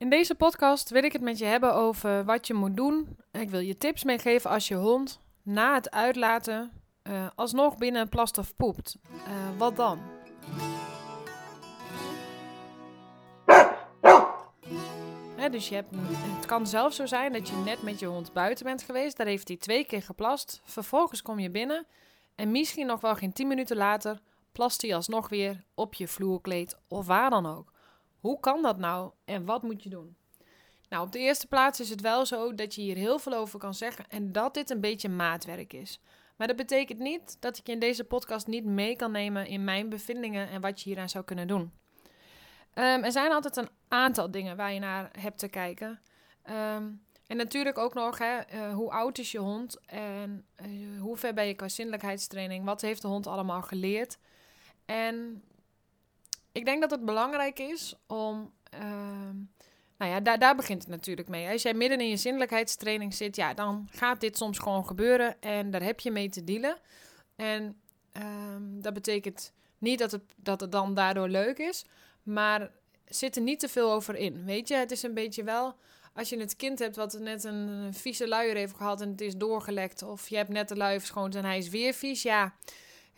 In deze podcast wil ik het met je hebben over wat je moet doen. Ik wil je tips meegeven als je hond na het uitlaten uh, alsnog binnen plast of poept. Uh, wat dan? Dus je hebt, het kan zelfs zo zijn dat je net met je hond buiten bent geweest. Daar heeft hij twee keer geplast. Vervolgens kom je binnen. En misschien nog wel geen 10 minuten later plast hij alsnog weer op je vloerkleed of waar dan ook. Hoe kan dat nou en wat moet je doen? Nou, op de eerste plaats is het wel zo dat je hier heel veel over kan zeggen en dat dit een beetje maatwerk is. Maar dat betekent niet dat ik je in deze podcast niet mee kan nemen in mijn bevindingen en wat je hieraan zou kunnen doen. Um, er zijn altijd een aantal dingen waar je naar hebt te kijken. Um, en natuurlijk ook nog, hè, uh, hoe oud is je hond en uh, hoe ver ben je qua zinnelijkheidstraining? Wat heeft de hond allemaal geleerd? En ik denk dat het belangrijk is om. Uh, nou ja, daar, daar begint het natuurlijk mee. Als jij midden in je zinnelijkheidstraining zit, ja, dan gaat dit soms gewoon gebeuren en daar heb je mee te dealen. En ehm, dat betekent niet dat het, dat het dan daardoor leuk is, maar zit er niet te veel over in. Weet je, het is een beetje wel als je het kind hebt wat net een vieze luier heeft gehad en het is doorgelekt, of je hebt net de luier verschoond en hij is weer vies, ja,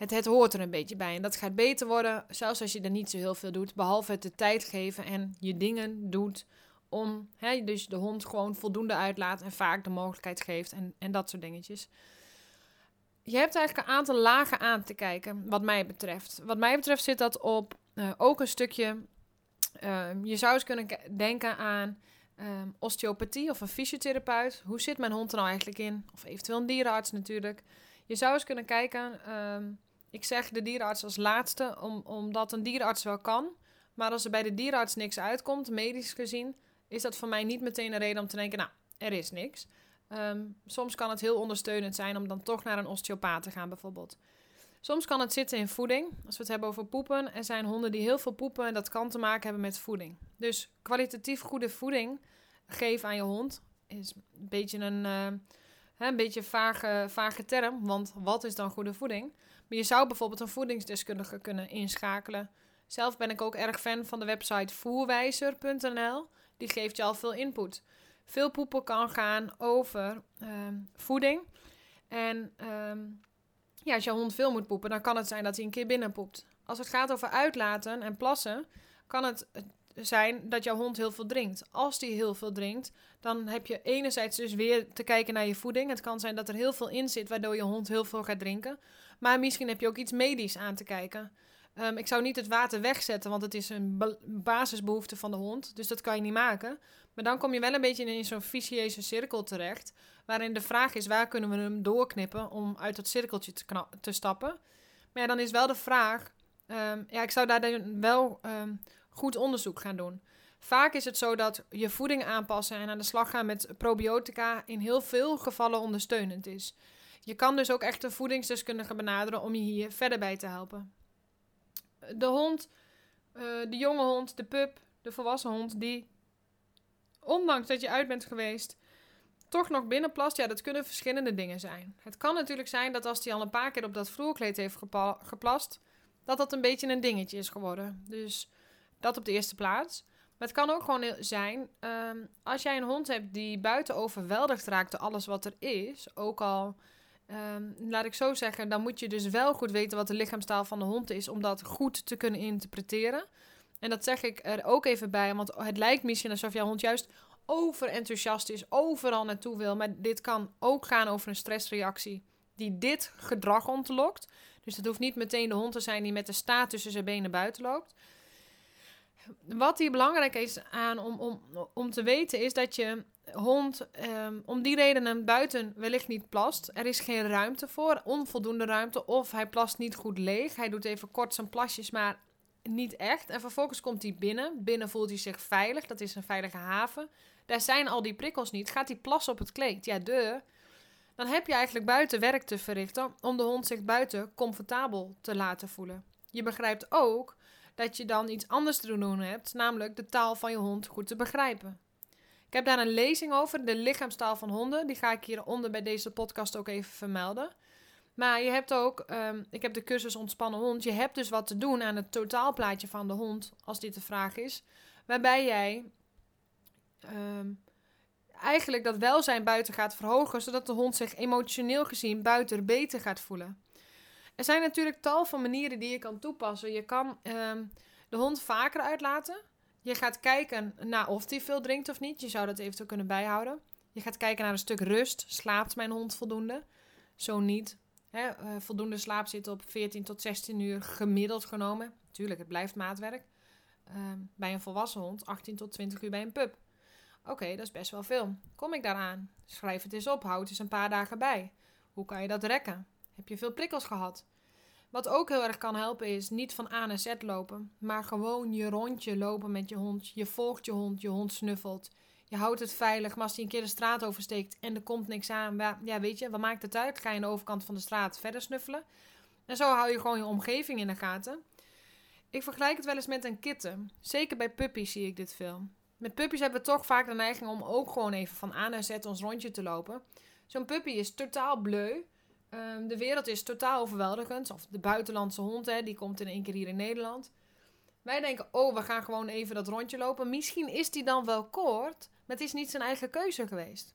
het, het hoort er een beetje bij. En dat gaat beter worden, zelfs als je er niet zo heel veel doet, behalve het de tijd geven en je dingen doet om, hè, dus de hond gewoon voldoende uitlaat en vaak de mogelijkheid geeft en, en dat soort dingetjes. Je hebt eigenlijk een aantal lagen aan te kijken, wat mij betreft. Wat mij betreft zit dat op uh, ook een stukje. Uh, je zou eens kunnen denken aan um, osteopathie of een fysiotherapeut. Hoe zit mijn hond er nou eigenlijk in? Of eventueel een dierenarts natuurlijk. Je zou eens kunnen kijken. Um, ik zeg de dierenarts als laatste, om, omdat een dierenarts wel kan. Maar als er bij de dierenarts niks uitkomt, medisch gezien, is dat voor mij niet meteen een reden om te denken, nou, er is niks. Um, soms kan het heel ondersteunend zijn om dan toch naar een osteopaat te gaan, bijvoorbeeld. Soms kan het zitten in voeding. Als we het hebben over poepen, er zijn honden die heel veel poepen en dat kan te maken hebben met voeding. Dus kwalitatief goede voeding geven aan je hond is een beetje een, uh, een beetje vage, vage term, want wat is dan goede voeding? Je zou bijvoorbeeld een voedingsdeskundige kunnen inschakelen. Zelf ben ik ook erg fan van de website voerwijzer.nl. Die geeft je al veel input. Veel poepen kan gaan over uh, voeding. En um, ja, als je hond veel moet poepen, dan kan het zijn dat hij een keer binnen poept. Als het gaat over uitlaten en plassen, kan het zijn dat jouw hond heel veel drinkt. Als die heel veel drinkt, dan heb je enerzijds dus weer te kijken naar je voeding. Het kan zijn dat er heel veel in zit, waardoor je hond heel veel gaat drinken. Maar misschien heb je ook iets medisch aan te kijken. Um, ik zou niet het water wegzetten, want het is een basisbehoefte van de hond. Dus dat kan je niet maken. Maar dan kom je wel een beetje in zo'n vicieuze cirkel terecht. Waarin de vraag is, waar kunnen we hem doorknippen om uit dat cirkeltje te, te stappen? Maar dan is wel de vraag... Um, ja, ik zou daar dan wel um, goed onderzoek gaan doen. Vaak is het zo dat je voeding aanpassen en aan de slag gaan met probiotica in heel veel gevallen ondersteunend is. Je kan dus ook echt een voedingsdeskundige benaderen om je hier verder bij te helpen. De hond, uh, de jonge hond, de pup, de volwassen hond, die ondanks dat je uit bent geweest, toch nog binnenplast, ja, dat kunnen verschillende dingen zijn. Het kan natuurlijk zijn dat als hij al een paar keer op dat vloerkleed heeft geplast, dat dat een beetje een dingetje is geworden. Dus dat op de eerste plaats. Maar het kan ook gewoon zijn, um, als jij een hond hebt die buiten overweldigd raakt door alles wat er is, ook al, um, laat ik zo zeggen, dan moet je dus wel goed weten wat de lichaamstaal van de hond is, om dat goed te kunnen interpreteren. En dat zeg ik er ook even bij, want het lijkt misschien alsof jouw hond juist overenthousiast is, overal naartoe wil. Maar dit kan ook gaan over een stressreactie die dit gedrag ontlokt. Dus het hoeft niet meteen de hond te zijn die met de staart tussen zijn benen buiten loopt. Wat hier belangrijk is aan om, om, om te weten is dat je hond um, om die redenen buiten wellicht niet plast. Er is geen ruimte voor, onvoldoende ruimte of hij plast niet goed leeg. Hij doet even kort zijn plasjes, maar niet echt. En vervolgens komt hij binnen. Binnen voelt hij zich veilig, dat is een veilige haven. Daar zijn al die prikkels niet. Gaat hij plassen op het kleed? Ja, de. Dan heb je eigenlijk buiten werk te verrichten om de hond zich buiten comfortabel te laten voelen. Je begrijpt ook dat je dan iets anders te doen hebt, namelijk de taal van je hond goed te begrijpen. Ik heb daar een lezing over, de lichaamstaal van honden. Die ga ik hieronder bij deze podcast ook even vermelden. Maar je hebt ook, um, ik heb de cursus ontspannen hond. Je hebt dus wat te doen aan het totaalplaatje van de hond, als dit de vraag is. Waarbij jij ehm, eigenlijk dat welzijn buiten gaat verhogen, zodat de hond zich emotioneel gezien buiten beter gaat voelen. Er zijn natuurlijk tal van manieren die je kan toepassen. Je kan ehm, de hond vaker uitlaten. Je gaat kijken naar of hij veel drinkt of niet. Je zou dat eventueel kunnen bijhouden. Je gaat kijken naar een stuk rust. Slaapt mijn hond voldoende? Zo niet. Hè, uh, voldoende slaap zit op 14 tot 16 uur gemiddeld genomen. Tuurlijk, het blijft maatwerk. Uh, bij een volwassen hond 18 tot 20 uur bij een pup. Oké, dat is best wel veel. Kom ik daaraan? Schrijf het eens op. Houd eens een paar dagen bij. Hoe kan je dat rekken? Heb je veel prikkels gehad? Wat ook heel erg kan helpen is niet van A naar Z lopen, maar gewoon je rondje lopen met je hond. Je volgt je hond, je hond snuffelt. Je houdt het veilig, maar als hij een keer de straat oversteekt en er komt niks aan, ja, weet je, wat maakt het uit? Ga je aan de overkant van de straat verder snuffelen? En zo hou je gewoon je omgeving in de gaten. Ik vergelijk het wel eens met een kitten. Zeker bij puppies zie ik dit veel. Met puppies hebben we toch vaak de neiging om ook gewoon even van A naar Z ons rondje te lopen. Zo'n puppy is totaal bleu. Um, de wereld is totaal overweldigend. Of de buitenlandse hond, hè, die komt in één keer hier in Nederland. Wij denken, oh, we gaan gewoon even dat rondje lopen. Misschien is die dan wel kort, maar het is niet zijn eigen keuze geweest.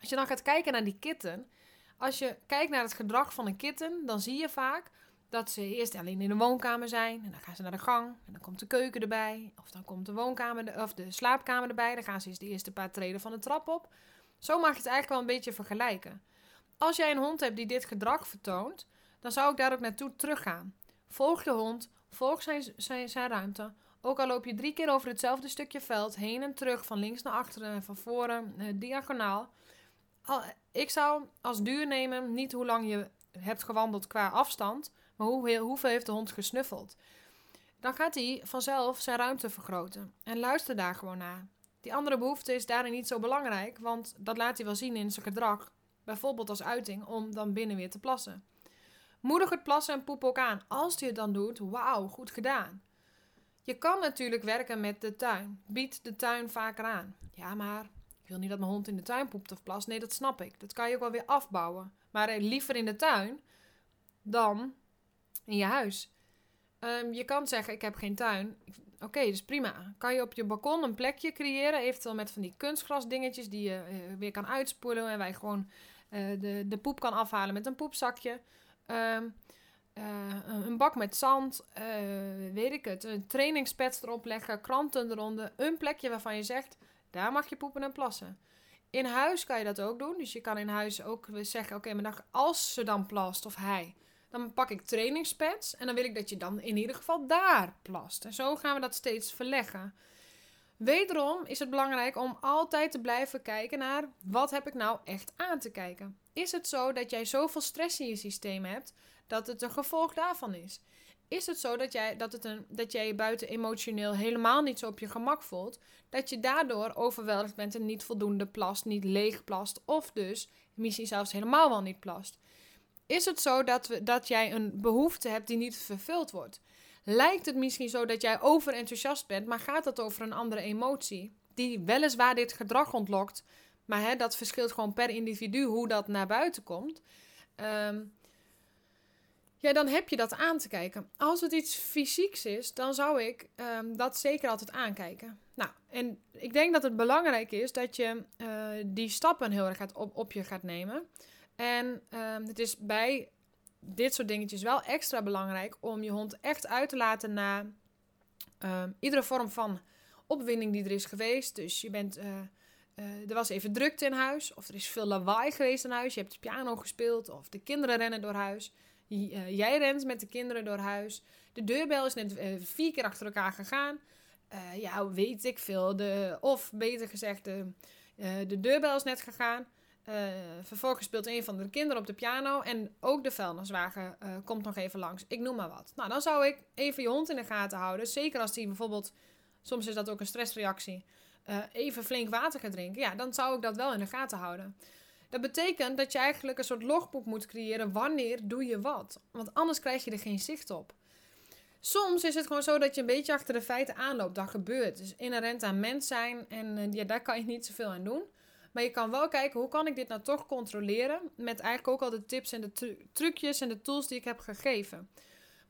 Als je dan gaat kijken naar die kitten. Als je kijkt naar het gedrag van een kitten, dan zie je vaak dat ze eerst alleen in de woonkamer zijn. En dan gaan ze naar de gang. En dan komt de keuken erbij. Of dan komt de woonkamer of de slaapkamer erbij. Dan gaan ze eens de eerste paar treden van de trap op. Zo mag je het eigenlijk wel een beetje vergelijken. Als jij een hond hebt die dit gedrag vertoont, dan zou ik daar ook naartoe teruggaan. Volg je hond, volg zijn, zijn, zijn ruimte. Ook al loop je drie keer over hetzelfde stukje veld, heen en terug, van links naar achteren en van voren, eh, diagonaal. Ik zou als duur nemen niet hoe lang je hebt gewandeld qua afstand, maar hoe, hoeveel heeft de hond gesnuffeld. Dan gaat hij vanzelf zijn ruimte vergroten. En luister daar gewoon naar. Die andere behoefte is daarin niet zo belangrijk, want dat laat hij wel zien in zijn gedrag. Bijvoorbeeld als uiting om dan binnen weer te plassen. Moedig het plassen en poep ook aan. Als hij het dan doet, wauw, goed gedaan. Je kan natuurlijk werken met de tuin. Bied de tuin vaker aan. Ja, maar ik wil niet dat mijn hond in de tuin poept of plast. Nee, dat snap ik. Dat kan je ook wel weer afbouwen. Maar eh, liever in de tuin dan in je huis. Um, je kan zeggen, ik heb geen tuin. Oké, dus prima. Kan je op je balkon een plekje creëren, eventueel met van die kunstgrasdingetjes die je uh, weer kan uitspoelen en wij gewoon de, de poep kan afhalen met een poepzakje. Um, uh, een bak met zand, weet ik het, een trainingspads erop leggen, kranten eronder, een plekje waarvan je zegt, daar mag je poepen en plassen. In huis kan je dat ook doen, dus je kan in huis ook zeggen, oké, okay, maar als ze dan plast of hij, dan pak ik trainingspads en dan wil ik dat je dan in ieder geval daar plast. En zo gaan we dat steeds verleggen. Wederom is het belangrijk om altijd te blijven kijken naar wat heb ik nou echt aan te kijken. Is het zo dat jij zoveel stress in je systeem hebt dat het een gevolg daarvan is? Is het zo dat jij, dat het een, dat jij je buiten emotioneel helemaal niet zo op je gemak voelt, dat je daardoor overweldigd bent en niet voldoende plast, niet leeg plast of dus misschien zelfs helemaal wel niet plast? Is het zo dat, we, dat jij een behoefte hebt die niet vervuld wordt? Lijkt het misschien zo dat jij overenthousiast bent, maar gaat het over een andere emotie? Die weliswaar dit gedrag ontlokt, maar hè, dat verschilt gewoon per individu hoe dat naar buiten komt. Um, ja, dan heb je dat aan te kijken. Als het iets fysieks is, dan zou ik um, dat zeker altijd aankijken. Nou, en ik denk dat het belangrijk is dat je uh, die stappen heel erg gaat op, op je gaat nemen. En um, het is bij dit soort dingetjes wel extra belangrijk om je hond echt uit te laten naar um, iedere vorm van opwinding die er is geweest. Dus je bent, uh, uh, er was even drukte in huis, of er is veel lawaai geweest in huis. Je hebt piano gespeeld, of de kinderen rennen door huis. Uh, jij rent met de kinderen door huis. De deurbel is net vier keer achter elkaar gegaan. ja, weet ik veel. De, of beter gezegd, de deurbel is net gegaan. Uh, vervolgens speelt een van de kinderen op de piano en ook de vuilniswagen uh, komt nog even langs. Ik noem maar wat. Nou, dan zou ik even je hond in de gaten houden. Zeker als die bijvoorbeeld, soms is dat ook een stressreactie, uh, even flink water gaat drinken. Ja, dan zou ik dat wel in de gaten houden. Dat betekent dat je eigenlijk een soort logboek moet creëren. Wanneer doe je wat? Want anders krijg je er geen zicht op. Soms is het gewoon zo dat je een beetje achter de feiten aanloopt. Dat gebeurt. Is inherent aan mens zijn en ja, daar kan je niet zoveel aan doen. Maar je kan wel kijken, hoe kan ik dit nou toch controleren? Met eigenlijk ook al de tips en de trucjes en de tools die ik heb gegeven.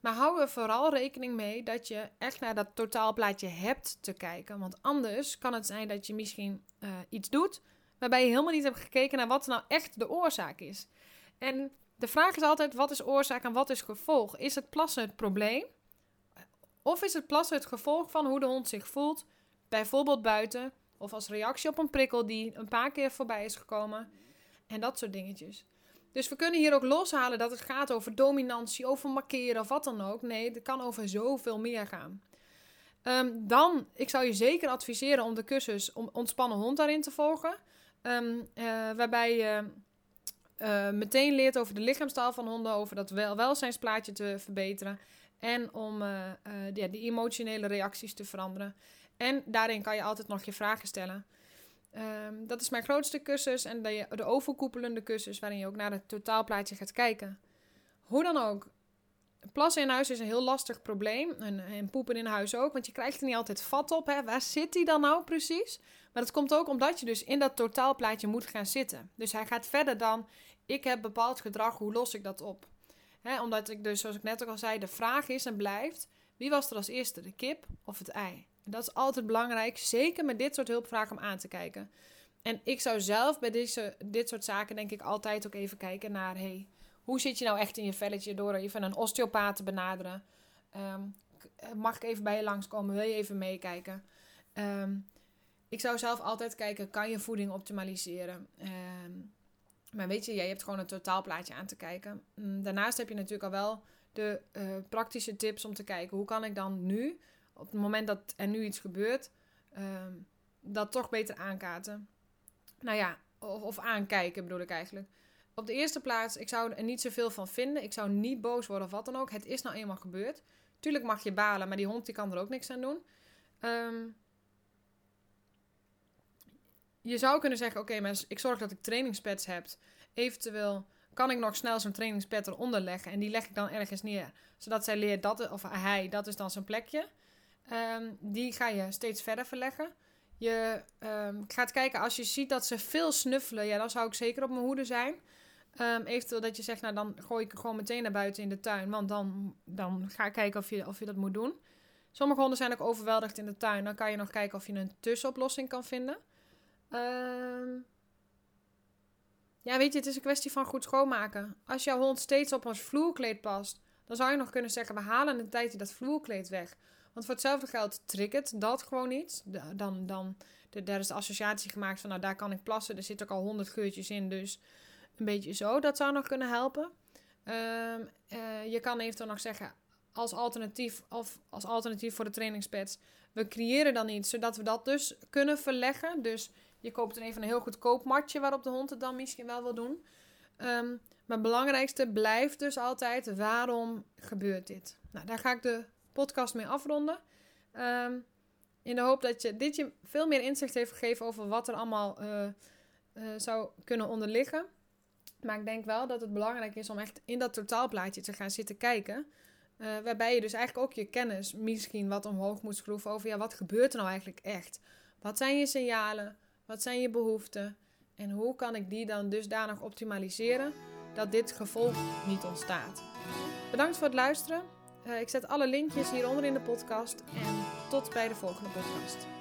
Maar hou er vooral rekening mee dat je echt naar dat totaalplaatje hebt te kijken. Want anders kan het zijn dat je misschien uh, iets doet waarbij je helemaal niet hebt gekeken naar wat nou echt de oorzaak is. En de vraag is altijd: wat is oorzaak en wat is gevolg? Is het plassen het probleem? Of is het plassen het gevolg van hoe de hond zich voelt, bijvoorbeeld buiten, of als reactie op een prikkel die een paar keer voorbij is gekomen? En dat soort dingetjes. Dus we kunnen hier ook loshalen dat het gaat over dominantie, over markeren of wat dan ook. Nee, het kan over zoveel meer gaan. Um, dan, ik zou je zeker adviseren om de cursus om ontspannen hond daarin te volgen. Um, uh, waarbij je uh, meteen leert over de lichaamstaal van honden, over dat wel welzijnsplaatje te verbeteren. En om uh, ja, de emotionele reacties te veranderen. En daarin kan je altijd nog je vragen stellen. Um, dat is mijn grootste cursus en de, de overkoepelende cursus waarin je ook naar het totaalplaatje gaat kijken. Hoe dan ook, plassen in huis is een heel lastig probleem. En, en, poepen in huis ook, want je krijgt er niet altijd vat op. Hè? Waar zit die dan nou precies? Maar dat komt ook omdat je dus in dat totaalplaatje moet gaan zitten. Dus hij gaat verder dan, ik heb bepaald gedrag, hoe los ik dat op? Hè? Omdat ik dus, zoals ik net ook al zei, de vraag is en blijft, wie was er als eerste, de kip of het ei? dat is altijd belangrijk, zeker met dit soort hulpvragen om aan te kijken. En ik zou zelf bij deze, dit soort zaken denk ik altijd ook even kijken naar... Hey, hoe zit je nou echt in je velletje door even een osteopaat te benaderen? Ehm, mag ik even bij je langskomen? Wil je even meekijken? Ehm, ik zou zelf altijd kijken, kan je voeding optimaliseren? Ehm, maar weet je, jij hebt gewoon een totaalplaatje aan te kijken. Mm, daarnaast heb je natuurlijk al wel de uh, praktische tips om te kijken, hoe kan ik dan nu op het moment dat er nu iets gebeurt, ehm, dat toch beter aankaarten. Nou ja, of, of, aankijken bedoel ik eigenlijk. Op de eerste plaats, ik zou er niet zoveel van vinden. Ik zou niet boos worden of wat dan ook. Het is nou eenmaal gebeurd. Tuurlijk mag je balen, maar die hond die kan er ook niks aan doen. Ehm, je zou kunnen zeggen, oké, maar ik zorg dat ik trainingspads heb. Eventueel kan ik nog snel zo'n trainingspad eronder leggen. En die leg ik dan ergens neer. Zodat zij leert dat, of hij, dat is dan zijn plekje. Um, die ga je steeds verder verleggen. Je um, gaat kijken als je ziet dat ze veel snuffelen. Ja, dan zou ik zeker op mijn hoede zijn. Um, eventueel dat je zegt, nou dan gooi ik gewoon meteen naar buiten in de tuin. Want dan, dan ga ik kijken of je, of je dat moet doen. Sommige honden zijn ook overweldigd in de tuin. Dan kan je nog kijken of je een tussenoplossing kan vinden. Ja, weet je, het is een kwestie van goed schoonmaken. Als jouw hond steeds op ons vloerkleed past, dan zou je nog kunnen zeggen: we halen een tijdje dat vloerkleed weg. Want voor hetzelfde geld triggert dat gewoon niet. Dan, dan, daar is de associatie gemaakt van, nou daar kan ik plassen. Er zit ook al honderd geurtjes in, dus een beetje zo. Dat zou nog kunnen helpen. Um, uh, je kan eventueel nog zeggen, als alternatief, of als alternatief voor de trainingspads, we creëren dan iets, zodat we dat dus kunnen verleggen. Dus je koopt dan even een heel goedkoop matje waarop de hond het dan misschien wel wil doen. Maar het belangrijkste blijft dus altijd, waarom gebeurt dit? Nou, daar ga ik de podcast mee afronden. Um, in de hoop dat je, dit je veel meer inzicht heeft gegeven over wat er allemaal uh, uh, zou kunnen onderliggen. Maar ik denk wel dat het belangrijk is om echt in dat totaalplaatje te gaan zitten kijken. Uh, waarbij je dus eigenlijk ook je kennis misschien wat omhoog moet schroeven over ja, wat gebeurt er nou eigenlijk echt? Wat zijn je signalen? Wat zijn je behoeften? En hoe kan ik die dan dusdanig optimaliseren dat dit gevolg niet ontstaat? Bedankt voor het luisteren. Uh, ik zet alle linkjes hieronder in de podcast. En tot bij de volgende podcast.